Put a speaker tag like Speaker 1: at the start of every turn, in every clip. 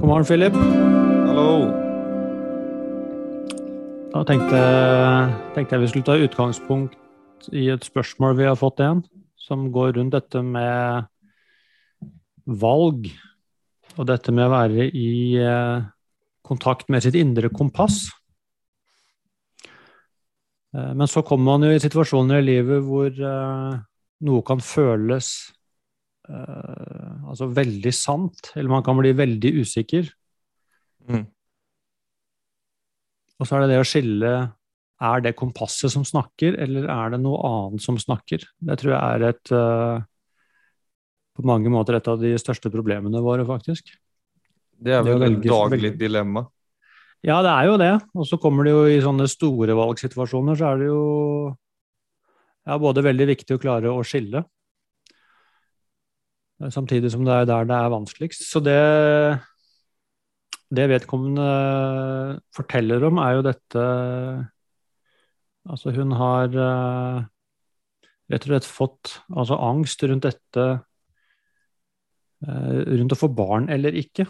Speaker 1: God morgen, Philip.
Speaker 2: Hallo.
Speaker 1: Da tenkte, tenkte jeg vi skulle ta utgangspunkt i et spørsmål vi har fått igjen, som går rundt dette med valg. Og dette med å være i eh, kontakt med sitt indre kompass. Eh, men så kommer man jo i situasjoner i livet hvor eh, noe kan føles altså veldig sant, eller man kan bli veldig usikker.
Speaker 2: Mm.
Speaker 1: Og så er det det å skille Er det kompasset som snakker, eller er det noe annet som snakker? Det tror jeg er et eh, på mange måter et av de største problemene våre, faktisk.
Speaker 2: Det er
Speaker 1: Det
Speaker 2: vel et daglig dilemma.
Speaker 1: Ja, det er jo det. Og så kommer det jo i sånne store valgsituasjoner, så er det jo ja, både veldig viktig å klare å skille, eh, samtidig som det er der det er vanskeligst. Så det, det vedkommende forteller om, er jo dette Altså, hun har eh, rett og slett fått altså, angst rundt dette eh, Rundt å få barn eller ikke.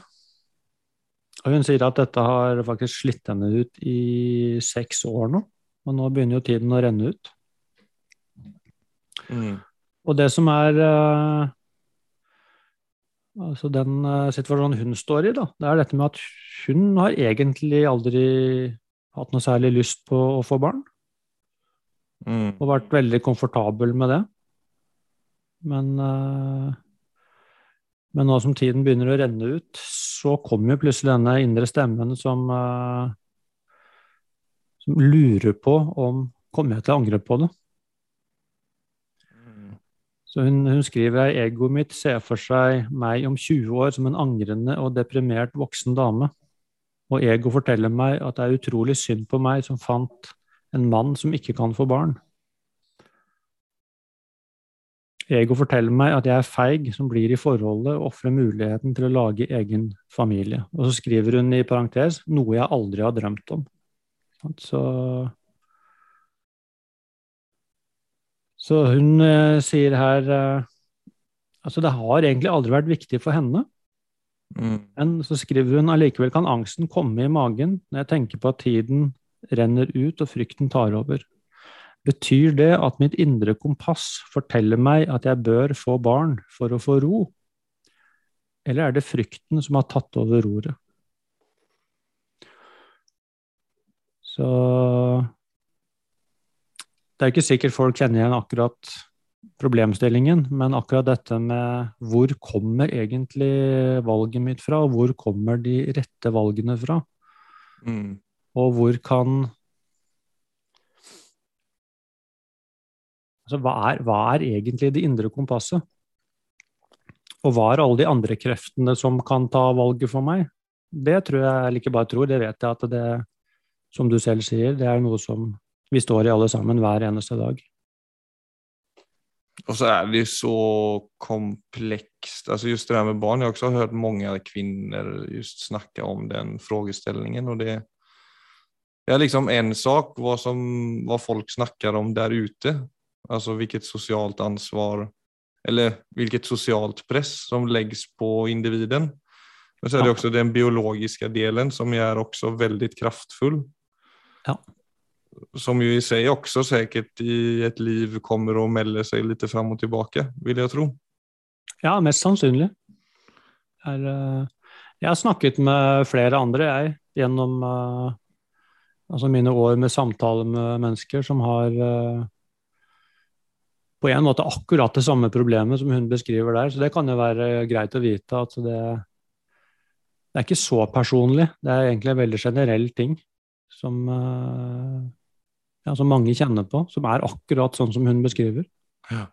Speaker 1: Og hun sier at dette har faktisk slitt henne ut i seks år nå. Og nå begynner jo tiden å renne ut.
Speaker 2: Mm.
Speaker 1: Og det som er eh, Altså den eh, situasjonen hun står i, da, det er dette med at hun har egentlig aldri hatt noe særlig lyst på å få barn.
Speaker 2: Mm.
Speaker 1: Og vært veldig komfortabel med det. Men, eh, men nå som tiden begynner å renne ut, så kommer jo plutselig denne indre stemmen som, eh, som lurer på om Kommer jeg til å angre på det? Så hun, hun skriver egoet mitt ser for seg meg om 20 år som en angrende og deprimert voksen dame. Og ego forteller meg at det er utrolig synd på meg som fant en mann som ikke kan få barn. Ego forteller meg at jeg er feig som blir i forholdet og ofrer muligheten til å lage egen familie. Og så skriver hun i parentes noe jeg aldri har drømt om. Så, så hun eh, sier her eh, Altså, det har egentlig aldri vært viktig for henne.
Speaker 2: Mm.
Speaker 1: Men så skriver hun allikevel kan angsten komme i magen når jeg tenker på at tiden renner ut og frykten tar over. Betyr det at mitt indre kompass forteller meg at jeg bør få barn for å få ro? Eller er det frykten som har tatt over roret? Så Det er ikke sikkert folk kjenner igjen akkurat problemstillingen, men akkurat dette med hvor kommer egentlig valget mitt fra, og hvor kommer de rette valgene fra?
Speaker 2: Mm.
Speaker 1: Og hvor kan Altså, hva er, hva er egentlig det indre kompasset? Og hva er alle de andre kreftene som kan ta valget for meg? Det tror jeg, eller ikke bare tror, det vet jeg at det, som du selv sier, det er noe som vi står i alle sammen hver eneste dag.
Speaker 2: Og så er det så komplekst. Altså just det der med barn. Jeg har også hørt mange kvinner just snakke om den frågeställningen. Og det, det er liksom en sak hva, som, hva folk snakker om der ute. Altså hvilket sosialt ansvar eller hvilket sosialt press som legges på individen. Men så er det også den biologiske delen som er også veldig kraftfull.
Speaker 1: Ja.
Speaker 2: Som ju i sig också säkert i ett liv kommer att melder seg litt fram og tilbake, vil jeg tro.
Speaker 1: Ja, mest sannsynlig. Er, eh, jeg har snakket med flere andre, jeg, gjennom eh, altså mine år med samtaler med mennesker som har eh, på en måte akkurat det samme problemet som hun beskriver der. Så det kan jo være greit å vite at det, det er ikke så personlig. Det er egentlig en veldig generell ting som, ja, som mange kjenner på, som er akkurat sånn som hun beskriver.
Speaker 2: Ja.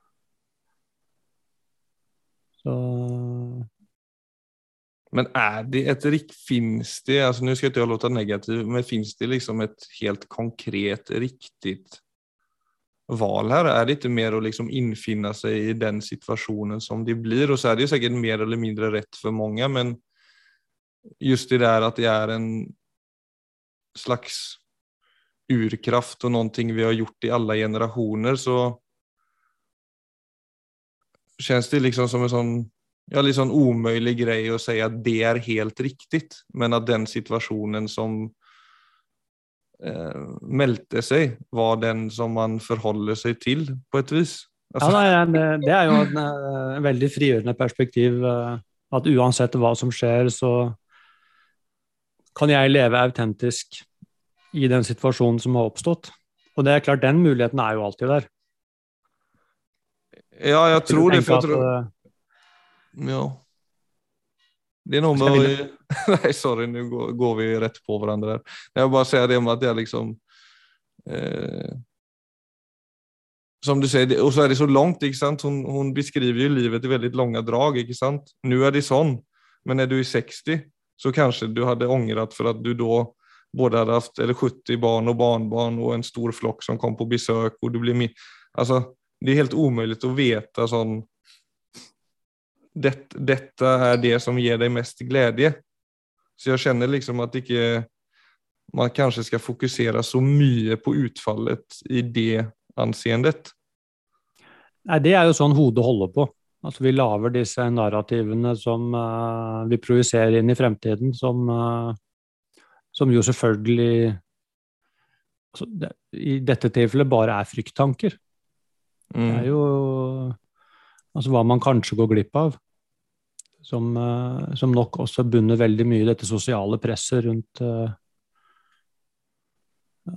Speaker 1: Så
Speaker 2: Men er det et finns det, altså Nå skal jeg ikke låte negativ, men fins det liksom et helt konkret, riktig val her? Er det ikke mer å liksom innfinne seg i den situasjonen som det blir? Og så er det jo sikkert mer eller mindre rett for mange, men just det der at det er en slags urkraft och någonting vi har gjort i alla generationer så känns det liksom som en sånn ja, litt sånn omöjlig grej å si at det er helt riktig, men at den situasjonen som eh, meldte seg, var den som man forholder seg til, på et vis.
Speaker 1: Altså. Ja, det, det, er jo en, en, eh, veldig frigjørende perspektiv. Eh, at uansett hva som skjer, så kan jeg leve autentisk i den situasjonen som har oppstått. Og det er klart, den muligheten er jo alltid der.
Speaker 2: Ja, jeg tror det. For jeg tror... At, ja. Det er noe med å Nei, sorry, nå går vi rett på hverandre. der. Jeg vil bare si det med at det er liksom eh, Som du sier, og så er det så langt. ikke sant? Hun, hun beskriver jo livet i veldig lange drag. ikke sant? Nå er det sånn, men er du i 60, så kanskje du hadde angret for at du da både hadde haft, eller 70 barn og barnbarn og en stor flokk som kom på besøk. og Det blir mye... Altså, Det er helt umulig å vite sånn det, dette er det som gir deg mest glede. Så jeg kjenner liksom at ikke man kanskje skal fokusere så mye på utfallet i det anseendet.
Speaker 1: Nei, det er jo sånn hodet holder på. Altså, vi lager disse narrativene som uh, vi projiserer inn i fremtiden, som, uh, som jo selvfølgelig altså, det, I dette tilfellet bare er frykttanker. Mm. Det er mm. jo altså, hva man kanskje går glipp av som, eh, som, nok også bunner veldig mye i dette sosiale presset rundt uh,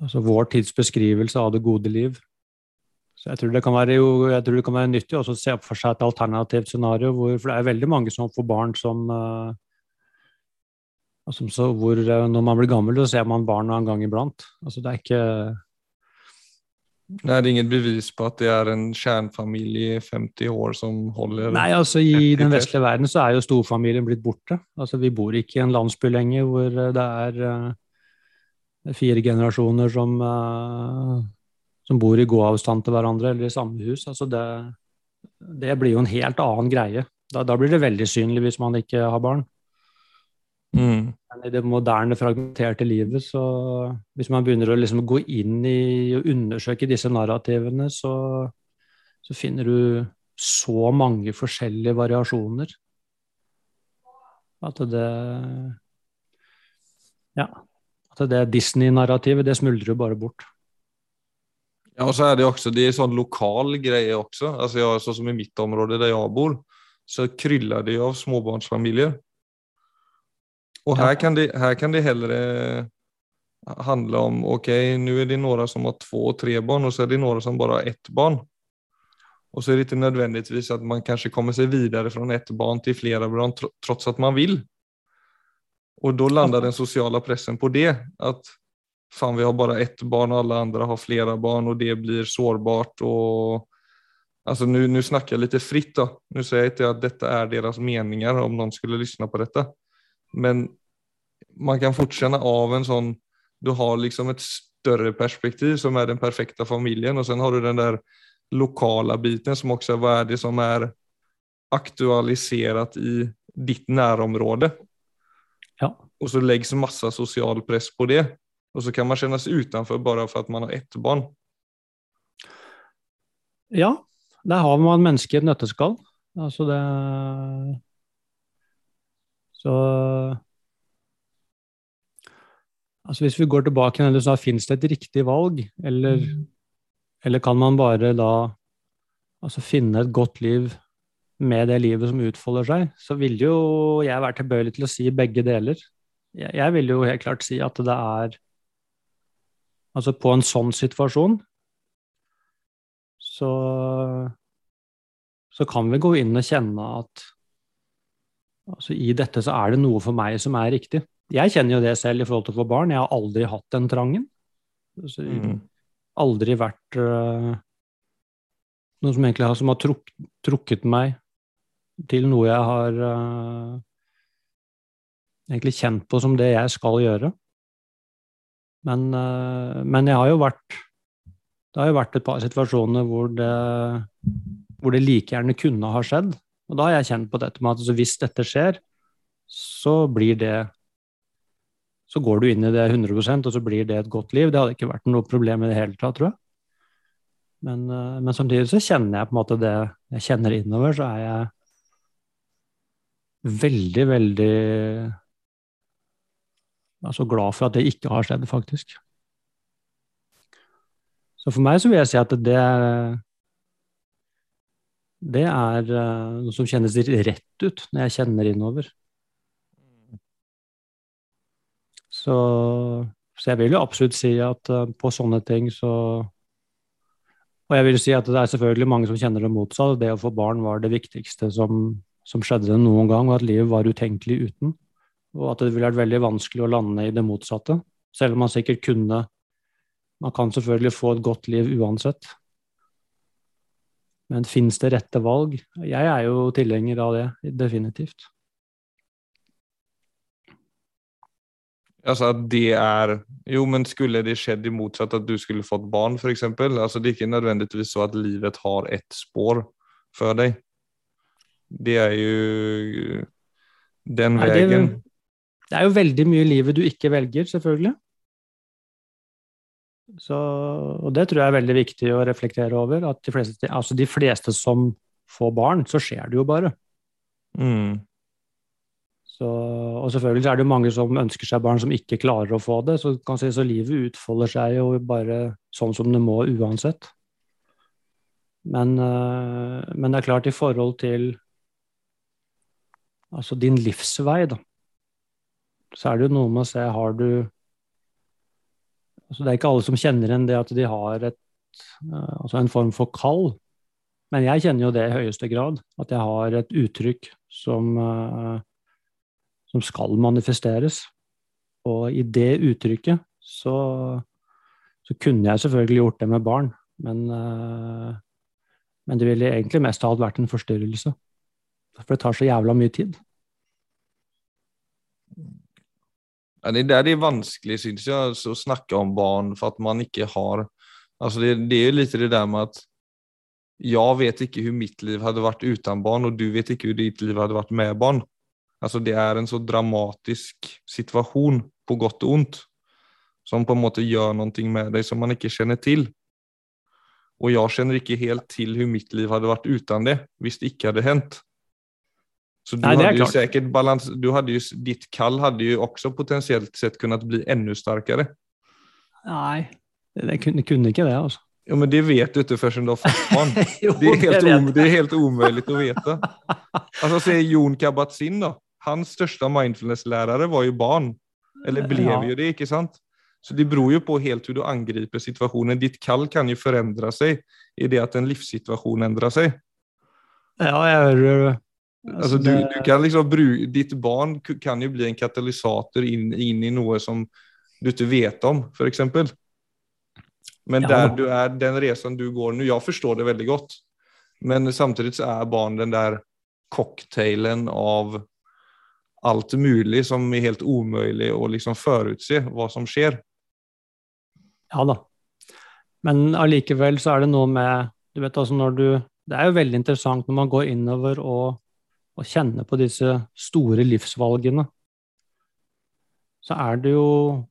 Speaker 1: altså vår tids beskrivelse av det gode liv. Så jeg tror det kan være, jo, det kan være nyttig også å se for seg et alternativt scenario, hvor, for det er veldig mange som får barn som uh, altså, så hvor Når man blir gammel, så ser man barn en gang iblant. Altså, det er ikke
Speaker 2: det er ingen bevis på at det er en kjernefamilie i 50 år som holder
Speaker 1: Nei, altså I den vestlige verden så er jo storfamilien blitt borte. Altså Vi bor ikke i en landsby lenger hvor eh, det er uh, fire generasjoner som, uh, som bor i gåavstand til hverandre eller i samme hus. Altså det, det blir jo en helt annen greie. Da, da, blir det veldig synlig hvis man ikke har barn. Mm. Men i det moderne, fragmenterte livet, så hvis man begynner å liksom gå inn i og undersøke disse narrativene, så, så finner du så mange forskjellige variasjoner at det Ja. At det Disney-narrativet, det smuldrer jo bare bort.
Speaker 2: Ja, og så er det også det er sånn lokal greie også. Altså, jeg, sånn som I mitt område der jeg bor, så kryller det av småbarnsfamilier. Og her kan det, här kan det heller handla om ok, nå er det några som har og tre barn, og så er det några som bare har ett barn. Og så er det ikke nødvendigvis at man kanskje kommer seg videre fra ett barn til flere barn, trots at man vil. Og da lander den sociala pressen på det. At fan, vi har bare ett barn, og alle andre har flere barn, og det blir sårbart. Och... Alltså nu, Nå snakker jeg litt fritt. då. Nå sier jeg ikke at dette er deres meningar om noen skulle lyssna på dette. Men man kan fort kjenne av en sånn Du har liksom et større perspektiv som er den perfekte familien, og sen har du den der lokale biten som også er hva er det som er aktualisert i ditt nærområde.
Speaker 1: Ja.
Speaker 2: Og så legges masse sosial press på det. Og så kan man kjennes utenfor bare for at man har ett barn.
Speaker 1: Ja, der har man mennesket i et nøtteskall. Altså det Så Altså Hvis vi går tilbake til det, finnes det et riktig valg, eller, mm. eller kan man bare da altså finne et godt liv med det livet som utfolder seg, så vil jo jeg være tilbøyelig til å si begge deler. Jeg, jeg vil jo helt klart si at det er Altså på en sånn situasjon så så kan vi gå inn og kjenne at altså i dette så er det noe for meg som er riktig. Jeg kjenner jo det selv i forhold til å få barn. Jeg har aldri hatt den trangen. Altså, mm. Aldri vært uh, noe som egentlig har, som har truk, trukket meg til noe jeg har uh, egentlig kjent på som det jeg skal gjøre. Men, uh, men jeg har jo vært Det har jo vært et par situasjoner hvor det, hvor det like gjerne kunne ha skjedd. Og da har jeg kjent på dette med at altså, hvis dette skjer, så blir det så går du inn i det 100% og så blir det et godt liv. Det hadde ikke vært noe problem i det hele tatt, tror jeg. Men, eh, men, samtidig så kjenner jeg på en måte det jeg kjenner innover, så er jeg veldig, veldig altså glad for at det ikke har skjedd, faktisk. Så for meg så vil jeg si at det det er uh, noe som kjennes rett ut når jeg kjenner innover. Så, så jeg vil jo absolutt si at uh, på sånne ting så Og jeg vil si at det er selvfølgelig mange som kjenner det motsatt. Det å få barn var det viktigste som, som skjedde noen gang, og at livet var utenkelig uten. Og at det ville vært veldig vanskelig å lande i det motsatte. Selv om man sikkert kunne Man kan selvfølgelig få et godt liv uansett. Men fins det rette valg? Jeg er jo tilhenger av det, definitivt.
Speaker 2: Altså at det er Jo, men skulle det skjedd i motsatt, at du skulle fått barn, f.eks.? Altså, det er ikke nødvendigvis så at livet har ett spor for deg. Det er jo den Nei, veien.
Speaker 1: Det, det er jo veldig mye i livet du ikke velger, selvfølgelig. Så, og det tror jeg er veldig viktig å reflektere over. At de fleste, altså de fleste som får barn, så skjer det jo bare.
Speaker 2: Mm.
Speaker 1: Så, og selvfølgelig er det mange som ønsker seg barn som ikke klarer å få det. Så, si, så livet utfolder seg jo bare sånn som det må uansett. Men, uh, men det er klart, i forhold til altså din livsvei, da, så er det jo noe med å se Har du altså Det er ikke alle som kjenner igjen det at de har et, uh, altså en form for kall. Men jeg kjenner jo det i høyeste grad. At jeg har et uttrykk som, uh, som skal manifesteres. Og i det uttrykket så, så, kunne jeg selvfølgelig gjort det med barn. Men, uh, men det ville egentlig mest av alt vært en forstyrrelse. For det tar så jævla mye tid.
Speaker 2: Det er det er vanskelig, syns jeg, å snakke om barn for at man ikke har altså det, det er jo litt det der med at jeg vet ikke hvordan mitt liv hadde vært uten barn, og du vet ikke hvordan ditt liv hadde vært med barn. Altså Det er en så dramatisk situasjon, på godt og vondt, som på en måte gjør noe med deg som man ikke kjenner til. Og jeg kjenner ikke helt til hvordan mitt liv hadde vært uten det, hvis det ikke hadde hendt. Så du, Nei, hadde jo säkert balans, du hade ju, ditt kall hadde jo også potentiellt sett kunnet bli enda sterkere.
Speaker 1: Nei, det kunne, kunne ikke det. altså.
Speaker 2: Ja, Men det vet du ikke først du har fått barn. det, er helt det er helt umulig å vite. Altså, Se Jon Kabat-Zinn, da. Hans største mindfulness-lærere var jo barn. Eller ble ja. jo det, ikke sant? Så det beror jo på helt hvordan du angriper situasjonen. Ditt kall kan jo forandre seg i det at en livssituasjon endrer seg.
Speaker 1: Ja, jeg hører
Speaker 2: Altså, du, du, kan liksom bruke, ditt barn kan jo bli en katalysator inn, inn i noe som du ikke vet om, f.eks. Men der du er, den reisen du går nå Jeg forstår det veldig godt, men samtidig så er barn den der cocktailen av alt mulig som er helt umulig å liksom forutse hva som skjer.
Speaker 1: Ja da. Men allikevel så er det noe med du vet altså når du, Det er jo veldig interessant når man går innover og og kjenner på disse store livsvalgene, så er det jo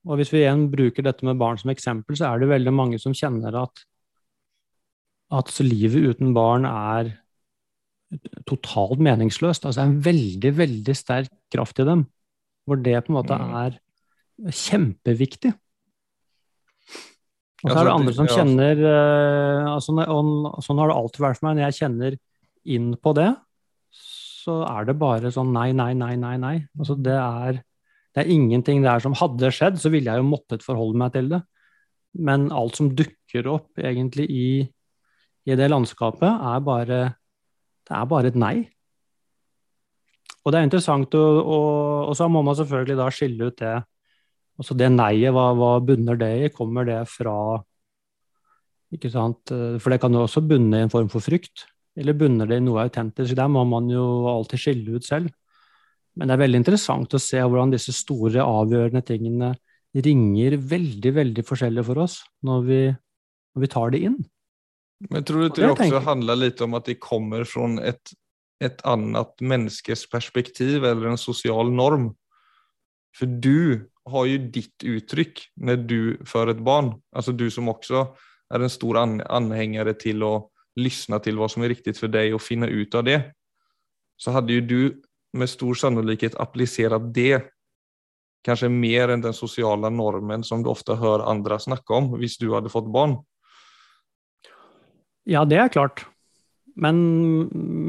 Speaker 1: Og hvis vi igjen bruker dette med barn som eksempel, så er det veldig mange som kjenner at, at livet uten barn er totalt meningsløst. Altså en veldig, veldig sterk kraft i dem, hvor det på en måte mm. er kjempeviktig. Og så er det andre som kjenner uh, altså, og, Sånn har det alltid vært for meg. Når jeg kjenner inn på det, så er det bare sånn nei, nei, nei, nei. nei. Altså det, er, det er ingenting der som hadde skjedd, så ville jeg jo måttet forholde meg til det. Men alt som dukker opp egentlig i, i det landskapet, er bare Det er bare et nei. Og det er interessant, og, og, og så må man selvfølgelig da skille ut det Altså det nei-et, hva, hva bunner det i? Kommer det fra ikke sant? For det kan jo også bunne i en form for frykt. Eller bunner det i noe autentisk? Der må man jo alltid skille ut selv. Men det er veldig interessant å se hvordan disse store, avgjørende tingene ringer veldig, veldig forskjellig for oss når vi, når vi tar det inn.
Speaker 2: Men tror du ikke det også handler litt om at de kommer fra et, et annet menneskes perspektiv eller en sosial norm? For du har jo ditt uttrykk når du får et barn. Altså du som også er en stor anhengere til å lyssna til hva som er riktig for deg og finne ut av det, så hadde jo du med stor sannolikhet applisert det kanskje mer enn den sosiale normen som du ofte hører andre snakke om, hvis du hadde fått barn.
Speaker 1: Ja, det er klart. Men,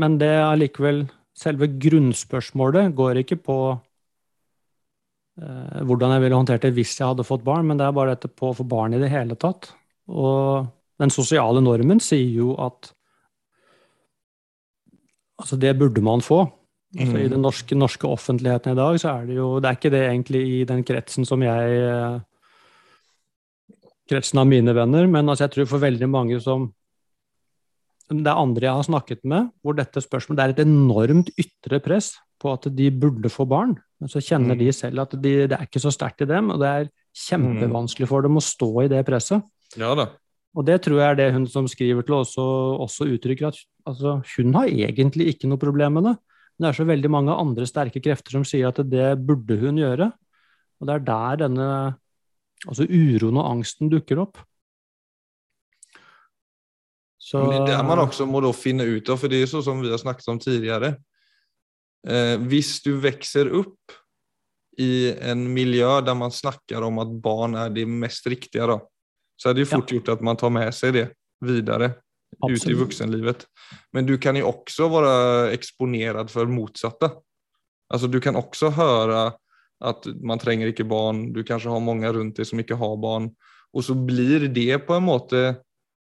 Speaker 1: men det er likevel Selve grunnspørsmålet går ikke på eh, hvordan jeg ville håndtert det hvis jeg hadde fått barn, men det er bare dette på å få barn i det hele tatt. Og den sosiale normen sier jo at altså det burde man få. Altså I mm. den norske, norske, offentligheten i dag så er det jo Det er ikke det egentlig i den kretsen som jeg eh, Kretsen av mine venner, men altså jeg tror for veldig mange som Det er andre jeg har snakket med, hvor dette spørsmålet Det er et enormt ytre press på at de burde få barn. Men så kjenner mm. de selv at de, det er ikke så sterkt i dem, og det er kjempevanskelig for dem å stå i det presset.
Speaker 2: Ja da.
Speaker 1: Og det tror jeg er det hun som skriver til også, også uttrykker, at altså, hun har egentlig ikke noe problem med det. Men det er så veldig mange andre sterke krefter som sier at det burde hun gjøre. Og det er der denne altså uroen og angsten dukker opp.
Speaker 2: Så... Men det er man også må da finne ut av, for det er sånn som vi har snakket om tidligere. Eh, hvis du vokser opp i en miljø der man snakker om at barn er det mest riktige, da, så er det jo fort ja. gjort at man tar med seg det videre ut i voksenlivet. Men du kan jo også være eksponert for motsatte. Altså, du kan også høre at man trenger ikke barn, du kanskje har mange rundt deg som ikke har barn. Og så blir det på en måte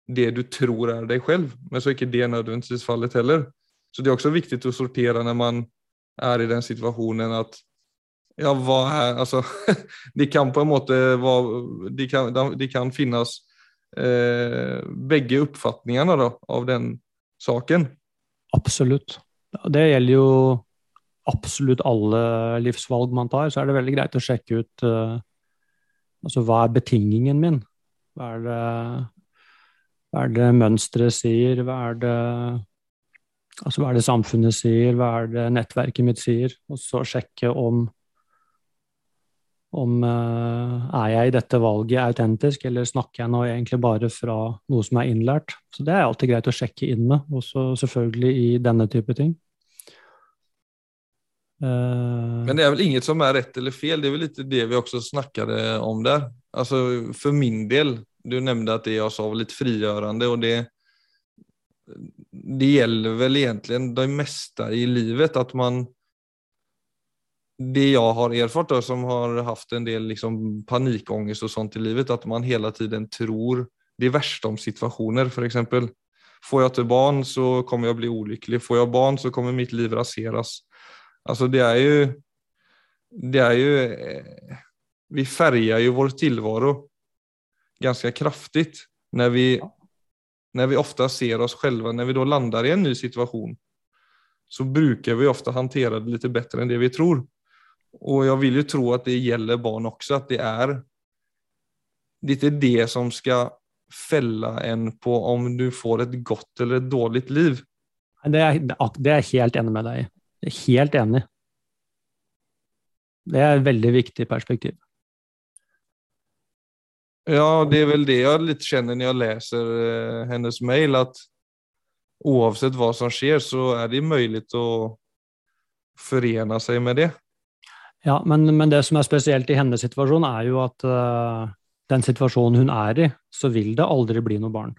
Speaker 2: det du tror er deg selv, men så er ikke det nødvendigvis fallet heller. Så det er også viktig å sortere når man er i den situasjonen at ja, hva er Altså, det kan på en måte være Det kan, de kan finnes eh, begge oppfatningene da, av den saken.
Speaker 1: Absolutt. Det gjelder jo absolutt alle livsvalg man tar. Så er det veldig greit å sjekke ut uh, altså hva er betingingen min? Hva er det, hva er det mønsteret sier? Hva er det Altså, hva er det samfunnet sier, hva er det nettverket mitt sier? Og så sjekke om om uh, er jeg i dette valget autentisk, eller snakker jeg nå egentlig bare fra noe som er innlært. Så det er alltid greit å sjekke inn med, også selvfølgelig i denne type ting.
Speaker 2: Uh, Men det er vel inget som er rett eller feil, det er vel litt det vi også snakket om der. Altså For min del, du nevnte at det jeg sa var litt frigjørende, og det, det gjelder vel egentlig det meste i livet, at man det jeg har erfart, som har hatt en del liksom, panikångest og sånt i livet, at man hele tiden tror det verste om situasjoner. F.eks. Får jeg til barn, så kommer jeg å bli ulykkelig. Får jeg barn, så kommer mitt liv raseres. Altså, det er jo Det er jo eh, Vi färgar jo vår tilvaro ganske kraftig når vi, när vi ofte ser oss själva, når vi då lander i en ny situasjon, så bruker vi ofte hantera det litt bedre enn det vi tror. Og jeg vil jo tro at det gjelder barn også, at det det er det som skal felle en på om du får et godt eller et dårligt liv.
Speaker 1: Det er, det er helt enig med deg i. Helt enig. Det er et veldig viktig perspektiv.
Speaker 2: Ja, det er vel det jeg litt kjenner når jeg leser uh, hennes mail, at uansett hva som skjer, så er det mulig å forene seg med det.
Speaker 1: Ja, men, men, det som er spesielt i hennes situasjon, er jo at uh, den situasjonen hun er i, så vil det aldri bli noe barn.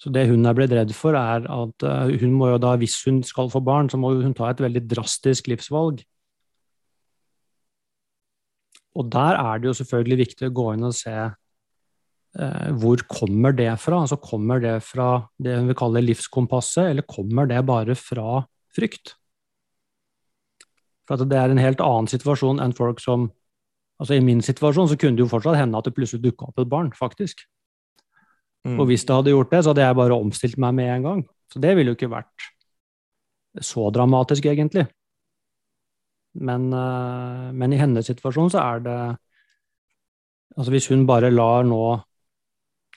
Speaker 1: Så det hun er blitt redd for, er at uh, hun må jo da, hvis hun skal få barn, så må hun ta et veldig drastisk livsvalg. Og der er det jo selvfølgelig viktig å gå inn og se hvor kommer det fra? Altså Kommer det fra det hun vil kalle livskompasset, eller kommer det bare fra frykt? For at det er en helt annen situasjon enn folk som Altså I min situasjon så kunne det jo fortsatt hende at det plutselig dukka opp et barn, faktisk. Mm. Og hvis det hadde gjort det, så hadde jeg bare omstilt meg med en gang. Så det ville jo ikke vært så dramatisk, egentlig. Men, uh, men i hennes situasjon så er det Altså hvis hun bare lar nå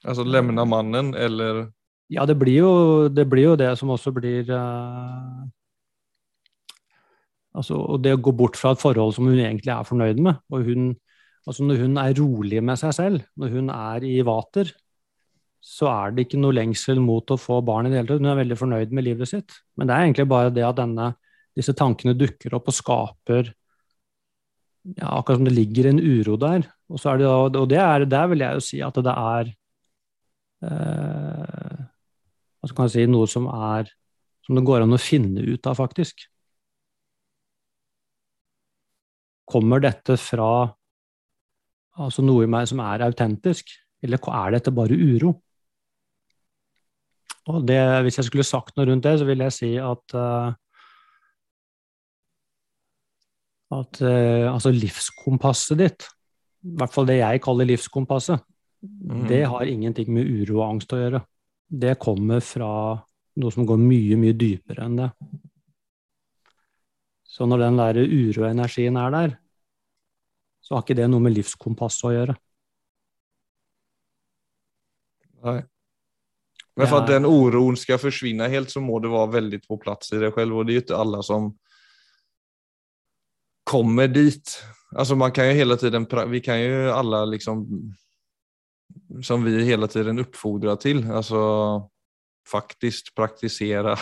Speaker 2: Altså lemne mannen, eller
Speaker 1: Ja, det blir jo det, blir jo det som også blir uh, Altså, og det å gå bort fra et forhold som hun egentlig er fornøyd med. og hun, altså Når hun er rolig med seg selv, når hun er i vater, så er det ikke noe lengsel mot å få barn i det hele tatt. Hun er veldig fornøyd med livet sitt. Men det er egentlig bare det at denne disse tankene dukker opp og skaper ja, Akkurat som det ligger en uro der. Og, det, og det er, der vil jeg jo si at det er eh, Hva skal man si Noe som er som det går an å finne ut av, faktisk. Kommer dette fra altså noe i meg som er autentisk, eller er dette bare uro? Og det, Hvis jeg skulle sagt noe rundt det, så ville jeg si at uh, at uh, altså livskompasset ditt, i hvert fall det jeg kaller livskompasset, mm. det har ingenting med uro og angst å gjøre. Det kommer fra noe som går mye, mye dypere enn det. Så når den der uroenergien er der, så har ikke det noe med livskompasset å gjøre.
Speaker 2: Nei. Men for at den uroen skal forsvinne helt, så må det være veldig på plass i deg selv. Og det er jo ikke alle som kommer dit. Altså man kan jo hele tiden, Vi kan jo alle liksom Som vi hele tiden oppfordrer til. Altså faktisk praktisere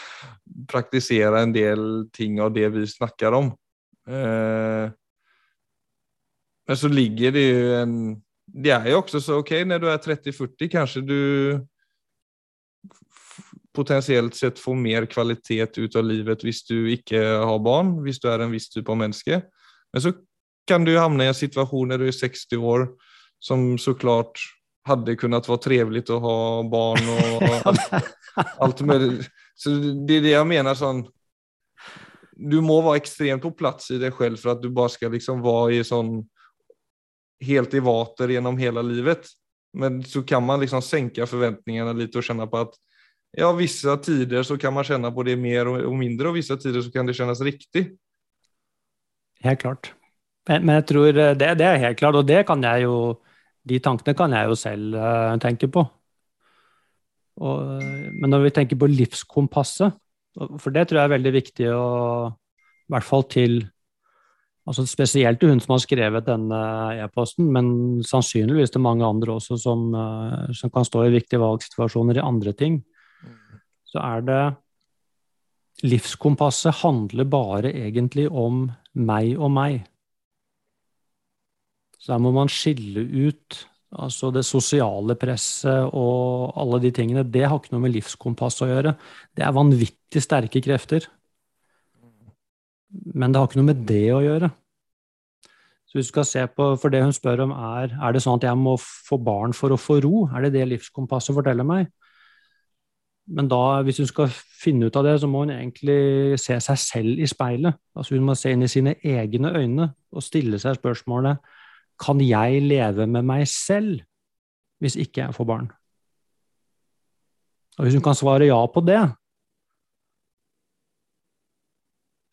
Speaker 2: praktisere en del ting av det vi snakker om. Eh, men så ligger det jo en Det er jo også så ok, når du er 30-40, kanskje du potensielt sett får mer kvalitet ut av livet hvis du ikke har barn, hvis du er en viss type av menneske. Men så kan du havne i en situasjon når du er 60 år, som så klart hadde kunnet være trevlig å ha barn og, alt, alt mulig. Så det er det jeg mener sånn Du må være ekstremt på plass i deg selv for at du bare skal liksom være i sånn helt i vater gjennom hele livet. Men så kan man liksom senke forventningene litt og kjenne på at ja, visse tider så kan man kjenne på det mer og, mindre, og visse tider så kan det kjennes riktig.
Speaker 1: Helt klart. Men, men jeg tror det, det, er helt klart, og det kan jeg jo de tankene kan jeg jo selv uh, tenke på. Og, men når vi tenker på livskompasset, for det tror jeg er veldig viktig å I hvert fall til altså Spesielt til hun som har skrevet denne e-posten, men sannsynligvis til mange andre også som, uh, som kan stå i viktige valgsituasjoner i andre ting. Så er det Livskompasset handler bare egentlig om meg og meg. Så der må man skille ut altså det sosiale presset og alle de tingene. Det har ikke noe med livskompass å gjøre. Det er vanvittig sterke krefter. Men det har ikke noe med det å gjøre. Så du skal se på, For det hun spør om, er er det sånn at jeg må få barn for å få ro? Er det det livskompasset forteller meg? Men da, hvis hun skal finne ut av det, så må hun egentlig se seg selv i speilet. Altså Hun må se inn i sine egne øyne og stille seg spørsmålet kan jeg leve med meg selv hvis ikke jeg får barn? Og Hvis hun kan svare ja på det,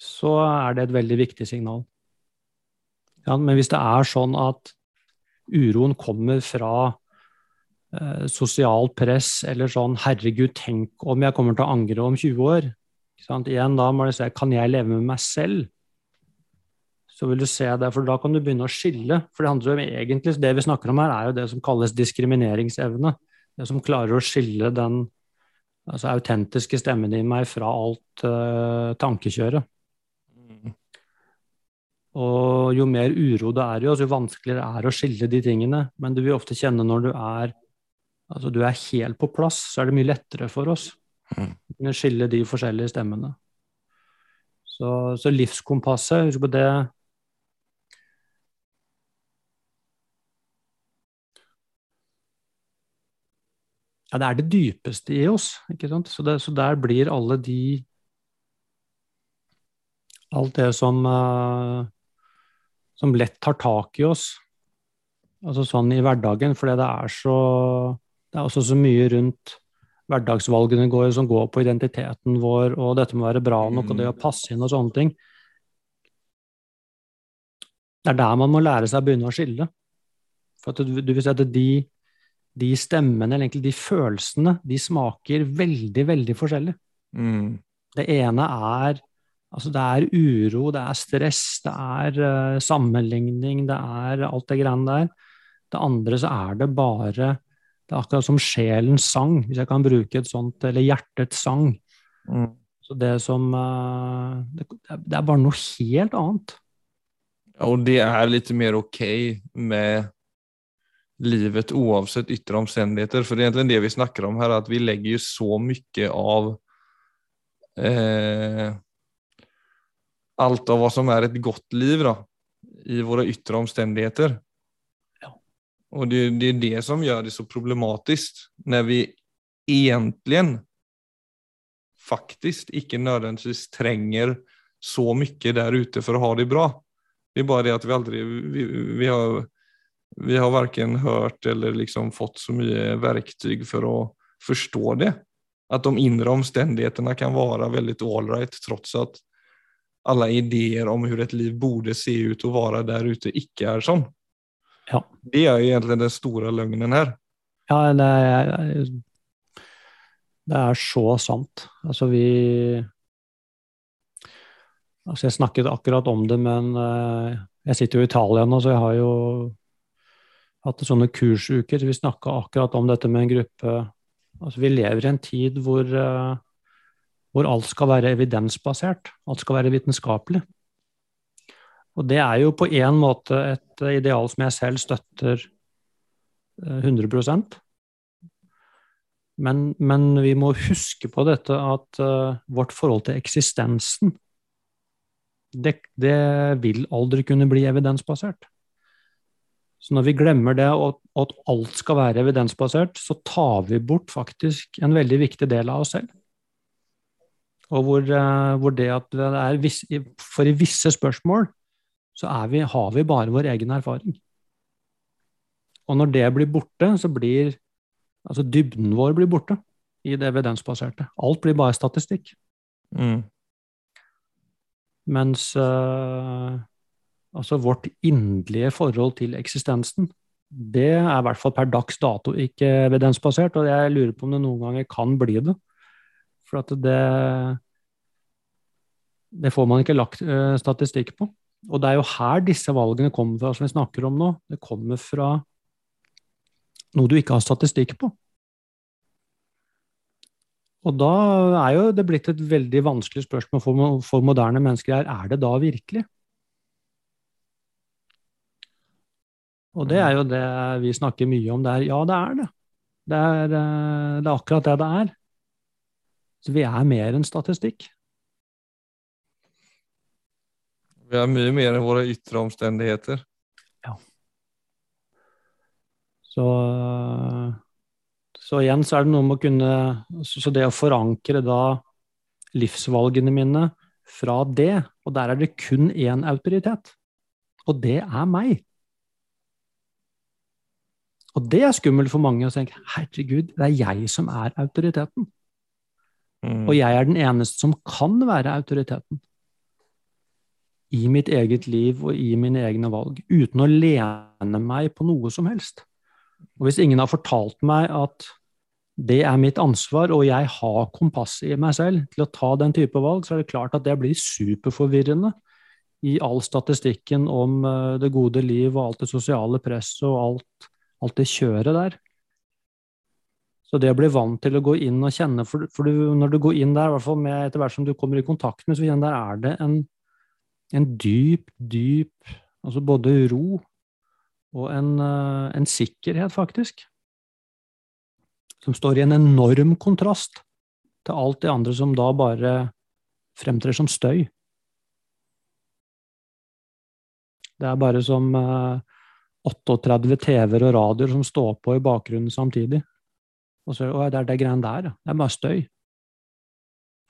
Speaker 1: så er det et veldig viktig signal. Ja, men hvis det er sånn at uroen kommer fra eh, sosialt press eller sånn 'herregud, tenk om jeg kommer til å angre om 20 år', Igjen da må du se 'kan jeg leve med meg selv'? Så vil du se det, for da kan du begynne å skille. For det handler om egentlig, det vi snakker om her, er jo det som kalles diskrimineringsevne. Det som klarer å skille den altså, autentiske stemmen i meg fra alt uh, tankekjøret. Mm. Og jo mer uro det er i oss, jo vanskeligere er det å skille de tingene. Men du vil ofte kjenne når du er altså du er helt på plass, så er det mye lettere for oss mm. å skille de forskjellige stemmene. Så, så livskompasset, husk på det Ja, det er det dypeste i oss. ikke sant? Så, det, så der blir alle de Alt det som, uh, som lett tar tak i oss, altså sånn i hverdagen, fordi det er så Det er også så mye rundt hverdagsvalgene går, som går på identiteten vår, og dette må være bra nok, og det å passe inn og sånne ting. Det er der man må lære seg å begynne å skille. For du, du vil si at de de stemmene, eller egentlig de følelsene, de smaker veldig, veldig forskjellig. Mm. Det ene er Altså, det er uro, det er stress, det er uh, sammenligning, det er alt det greiene der. Det andre så er det bare Det er akkurat som sjelens sang, hvis jeg kan bruke et sånt, eller hjertets sang. Mm. Så det som uh, det, det er bare noe helt annet.
Speaker 2: Og det er litt mer ok med livet oavsett ytre omstendigheter. For det er egentlig det vi snakker om her, at vi legger jo så mye av eh, Alt av hva som er et godt liv, da, i våre ytre omstendigheter.
Speaker 1: Ja.
Speaker 2: Og det, det er det som gjør det så problematisk, når vi egentlig faktisk ikke nødvendigvis trenger så mye der ute for å ha det bra. Det er bare det at vi aldri vi, vi har vi har verken hørt eller liksom fått så mye verktyg for å forstå det. At de indre omstendighetene kan være veldig ålreit, tross at alle ideer om hvordan et liv burde se ut og være der ute, ikke er sånn.
Speaker 1: Ja.
Speaker 2: Det er egentlig den store løgnen her.
Speaker 1: Ja, det er, det er så sant. Altså, vi Altså, jeg snakket akkurat om det, men uh, jeg sitter jo i Italia nå, så jeg har jo hatt sånne kursuker. Vi snakka akkurat om dette med en gruppe. Altså, vi lever i en tid hvor, uh, hvor alt skal være evidensbasert. Alt skal være vitenskapelig. Og det er jo på en måte et ideal som jeg selv støtter 100% men, men vi må huske på dette at uh, vårt forhold til eksistensen det, det, vil aldri kunne bli evidensbasert. Så når vi glemmer det, og, at alt skal være evidensbasert, så tar vi bort faktisk en veldig viktig del av oss selv. Og hvor, uh, hvor det at det er viss, For i visse spørsmål så vi, har vi bare vår egen erfaring. Og når det blir borte, så blir altså dybden vår blir borte i det evidensbaserte. Alt blir bare statistikk.
Speaker 2: Mm.
Speaker 1: Mens uh, altså vårt inderlige forhold til eksistensen, det er i hvert fall per dags dato ikke evidensbasert, og jeg lurer på om det noen ganger kan bli det. For at det Det får man ikke lagt uh, statistikk på. Og det er jo her disse valgene kommer fra, som vi snakker om nå. Det kommer fra noe du ikke har statistikk på. Og da er jo det blitt et veldig vanskelig spørsmål for, for moderne mennesker her. Er det da virkelig? Og det er jo det vi snakker mye om der. Ja, det er det. Det er, eh, det er akkurat det det er. Så vi er mer enn statistikk.
Speaker 2: Vi er mye mer enn våre ytre omstendigheter.
Speaker 1: Ja. Så så igjen så er det noe med å kunne Så det å forankre da livsvalgene mine fra det, og der er det kun én autoritet, og det er meg. Og det er skummelt for mange å tenke herregud, det er jeg som er autoriteten. Mm. Og jeg er den eneste som kan være autoriteten. I mitt eget liv og i mine egne valg. Uten å lene meg på noe som helst. Og hvis ingen har fortalt meg at det er mitt ansvar, og jeg har kompass i meg selv til å ta den type valg, så er det klart at det blir superforvirrende i all statistikken om eh, det gode liv og alt det sosiale presset og alt, alt det kjøret der. Så det å bli vant til å gå inn og kjenne For, for du, når du går inn der, i hvert fall med etter hvert som du kommer i kontakt med, så der er det en, en dyp, dyp Altså både ro og en, eh, en sikkerhet, faktisk. Som står i en enorm kontrast til alt det andre som da bare fremtrer som støy. Det er bare som 38 eh, TV-er og radioer som står på i bakgrunnen samtidig. Og så å, det er det greiene der, ja. Det er bare støy.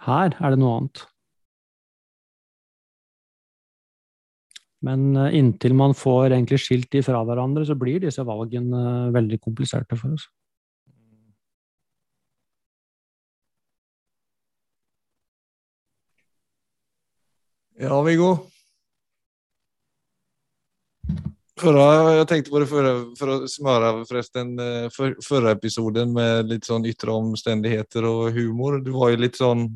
Speaker 1: Her er det noe annet. Men eh, inntil man får egentlig skilt de fra hverandre, så blir disse valgene eh, veldig kompliserte for oss.
Speaker 2: Ja, Viggo. Förra, jeg tenkte på det förra, for å smøre forresten eh, för, förra episoden med litt sånn yttre omstendigheter og humor. Du var jo litt sånn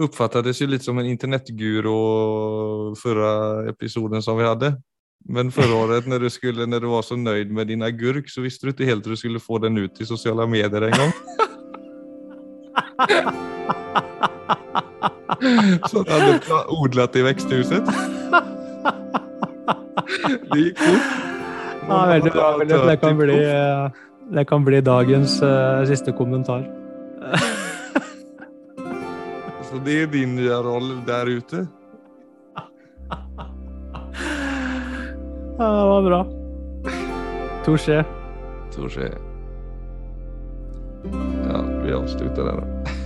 Speaker 2: uppfattades ju lite som en internetguru förra episoden som vi hadde. Men förra året när du, skulle, när du var så nöjd med din agurk så visste du ikke helt hur du skulle få den ut i sociala medier en gang. så du hade odlat i växthuset. Det gikk fort.
Speaker 1: Ja, veldig bra. Det kan bli, eh, det kan bli dagens uh, siste kommentar.
Speaker 2: Så det er din nye rolle der ute.
Speaker 1: Ja, det var bra. Touché.
Speaker 2: Touché. Ja, vi avslutter der, då.